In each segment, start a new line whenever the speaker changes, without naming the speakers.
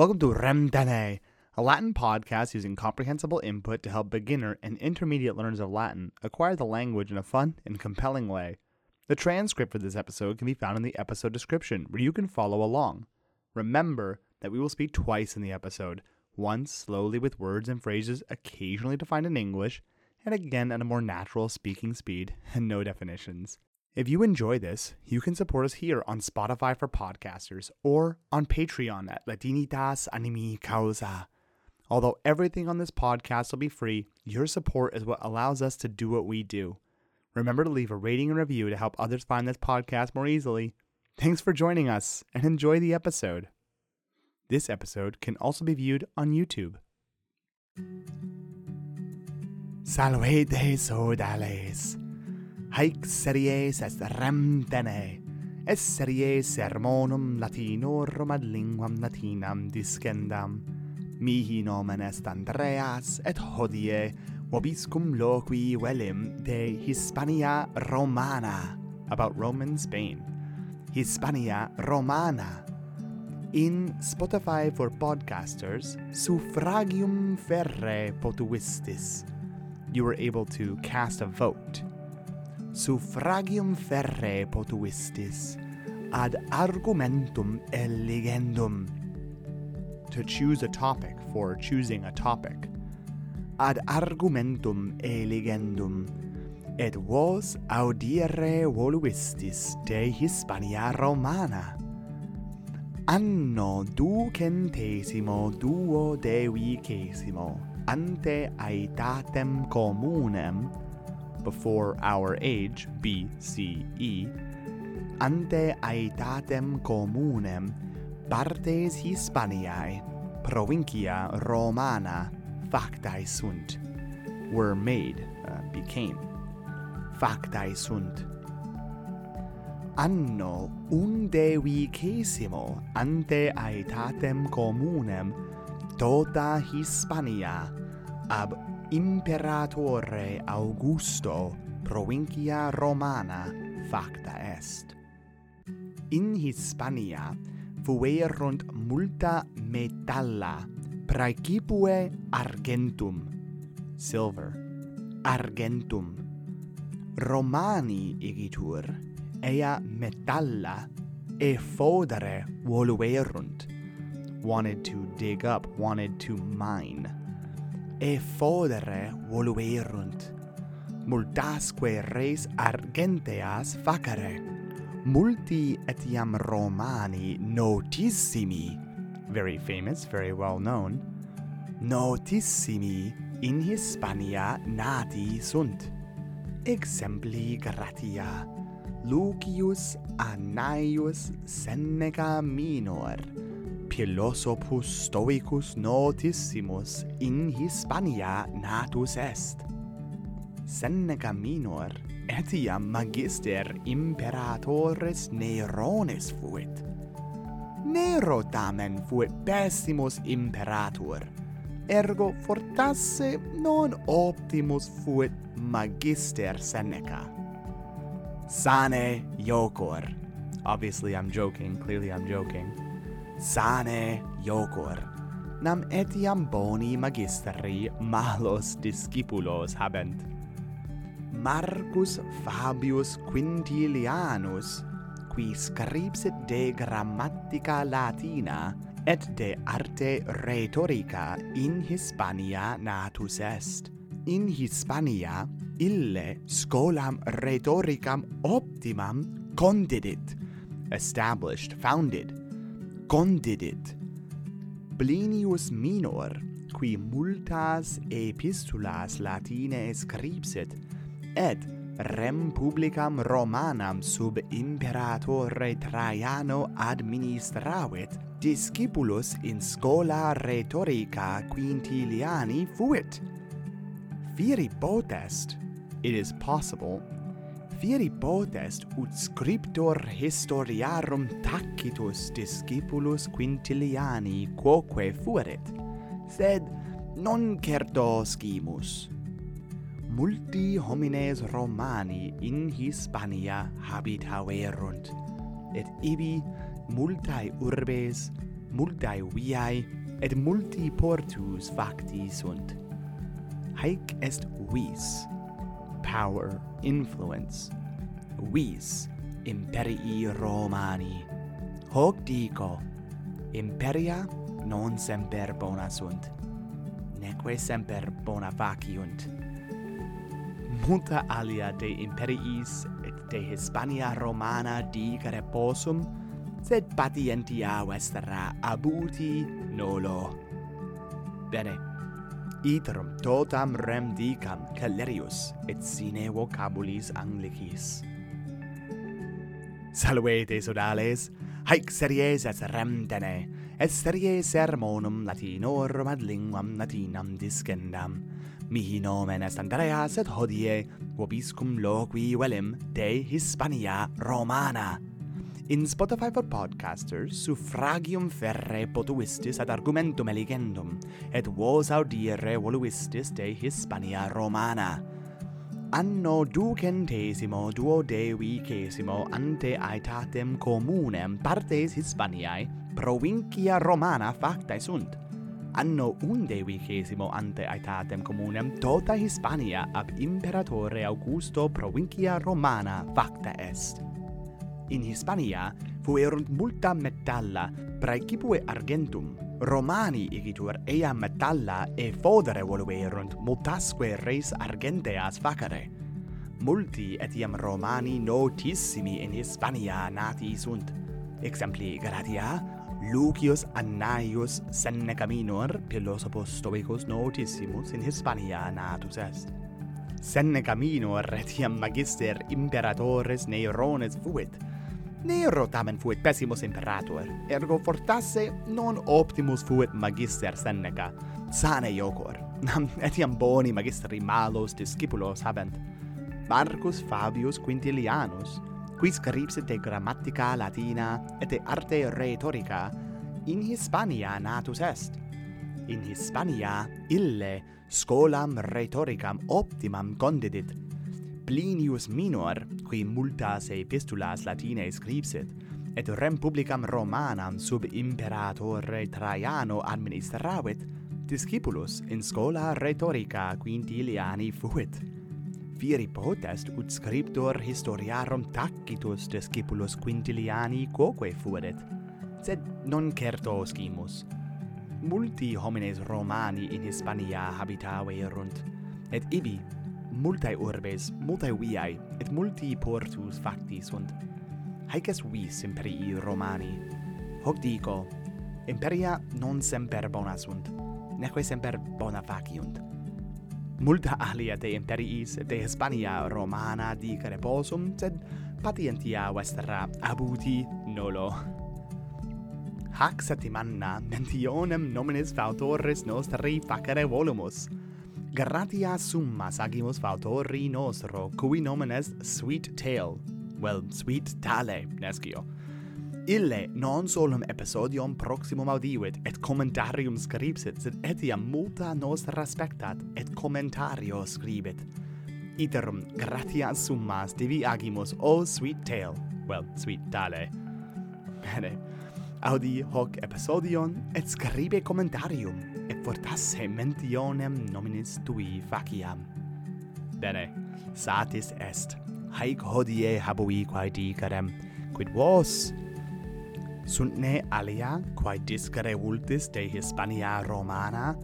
Welcome to Remdene, a Latin podcast using comprehensible input to help beginner and intermediate learners of Latin acquire the language in a fun and compelling way. The transcript for this episode can be found in the episode description, where you can follow along. Remember that we will speak twice in the episode, once slowly with words and phrases occasionally defined in English, and again at a more natural speaking speed and no definitions. If you enjoy this, you can support us here on Spotify for podcasters or on Patreon at Latinitas Animi Causa. Although everything on this podcast will be free, your support is what allows us to do what we do. Remember to leave a rating and review to help others find this podcast more easily. Thanks for joining us and enjoy the episode. This episode can also be viewed on YouTube. Salvete sodales. Haec series est rem tene, es sermonum latinorum ad linguam latinam discendam. Mihi nomen est Andreas, et hodie vobiscum loqui velim de Hispania Romana, about Roman Spain. Hispania Romana. In Spotify for podcasters, suffragium ferre potuistis. You were able to cast a vote suffragium ferre potuistis, ad argumentum eligendum. To choose a topic for choosing a topic. Ad argumentum eligendum. Et vos audire voluistis de Hispania Romana. Anno ducentesimo duo devicesimo ante aetatem communem before our age, BCE, ante aetatem communem partes Hispaniae, provincia Romana, factae sunt, were made, uh, became, factae sunt. Anno undevicesimo ante aetatem communem tota Hispania ab imperatore Augusto provincia Romana facta est. In Hispania fuerunt multa metalla praecipue argentum, silver, argentum. Romani igitur, ea metalla effodere voluerunt, wanted to dig up, wanted to mine e fodere voluerunt. Multasque res argenteas facere, multi etiam Romani notissimi, very famous, very well known, notissimi in Hispania nati sunt. Exempli gratia, Lucius Annaeus Seneca Minor, philosophus stoicus notissimus in Hispania natus est. Seneca minor etiam magister imperatores Nerones fuit. Nero tamen fuit pessimus imperator, ergo fortasse non optimus fuit magister Seneca. Sane Iocor. Obviously I'm joking, clearly I'm joking sane iocor. Nam etiam boni magistri malos discipulos habent. Marcus Fabius Quintilianus qui scripsit de grammatica latina et de arte rhetorica in Hispania natus est. In Hispania ille scholam rhetoricam optimam condidit established founded condidit. Plinius Minor, qui multas epistulas Latine scripsit, et rem publicam Romanam sub imperatore Traiano administravit, discipulus in scola rhetorica quintiliani fuit. Firi potest, it is possible viri potest ut scriptor historiarum tacitus discipulus quintiliani quoque fuerit, sed non certo scimus. Multi homines Romani in Hispania habitaverunt, et ibi multae urbes, multae viae, et multi portus facti sunt. Haec est vis, power, influence. Vis imperii Romani. Hoc dico, imperia non semper bona sunt, neque semper bona faciunt. Multa alia de imperiis et de Hispania Romana dicere possum sed patientia vestra abuti nolo. Bene, Iterum totam rem dicam Calerius et sine vocabulis Anglicis. Salvete sodales, haec series et remdene, et serie sermonum latinorum ad linguam latinam discendam. Mihi nomen est Andreas et hodie vobiscum loqui velim de Hispania Romana. In Spotify for Podcasters, suffragium ferre potuistis ad argumentum eligendum, et vos audire voluistis de Hispania Romana. Anno ducentesimo duodevicesimo ante aetatem communem partes Hispaniae provincia Romana factae sunt. Anno undecesimo ante aetatem communem tota Hispania ab imperatore Augusto provincia Romana facta est in Hispania fuerunt multa metalla praecipue argentum. Romani igitur ea metalla e fodere voluerunt multasque res argenteas facere. Multi etiam Romani notissimi in Hispania nati sunt. Exempli Galatia, Lucius Annaius Senecaminor, philosophos stoicus notissimus in Hispania natus est. Senecaminor etiam magister imperatores Neirones fuit, Nero tamen fuit pessimus imperator, ergo fortasse non optimus fuit magister Seneca, sane iocor, nam etiam boni magistri malos discipulos habent. Marcus Fabius Quintilianus, qui scripsit grammatica latina et arte rhetorica, in Hispania natus est. In Hispania ille scolam rhetoricam optimam condidit, Plinius Minor, qui multas epistulas latinae scripsit, et rem publicam Romanam sub imperatore Traiano administravit, discipulus in scola rhetorica quintiliani fuit. Viri potest ut scriptor historiarum tacitus discipulus quintiliani quoque fuerit, sed non certo scimus. Multi homines Romani in Hispania habitave erunt, et ibi multae urbes, multae viae, et multi portus facti sunt. Haec est vis imperii Romani. Hoc dico, imperia non semper bona sunt, neque semper bona faciunt. Multa alia de imperiis de Hispania Romana dicere possum, sed patientia vestra abuti nolo. Hac septimanna mentionem nominis fautores nostri facere volumus, gratia summa sagimus fautori nostro, cui nomen est Sweet Tale, well, Sweet Tale, nescio. Ille non solum episodium proximum audivit, et commentarium scripsit, sed etiam multa nos respectat, et commentario scribit. Iterum gratia summas divi agimus, o Sweet Tale, well, Sweet Tale. Bene audi hoc episodion et scribe commentarium et fortasse mentionem nominis tui faciam. Bene, satis est, haec hodie habui quae dicarem, quid vos? Sunt ne alia quae discere vultis de Hispania Romana,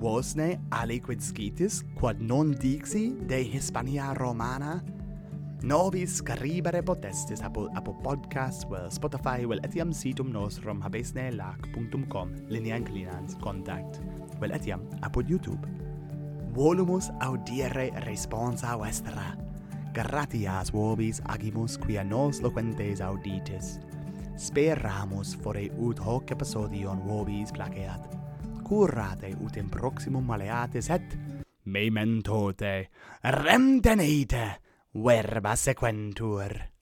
vos ne aliquid scitis quod non dixi de Hispania Romana, Nobis caribere potestis apple Apple podcast, well Spotify, well etiam situm nostrum habesne lac.com linea inclinans contact, well etiam apud YouTube. Volumus audire responsa vestra. Gratias vobis agimus quia nos loquentes auditis. Speramus fore ut hoc episodion vobis placeat. Curate ut in proximum maleatis et memento te. Remtenite! verba sequentur.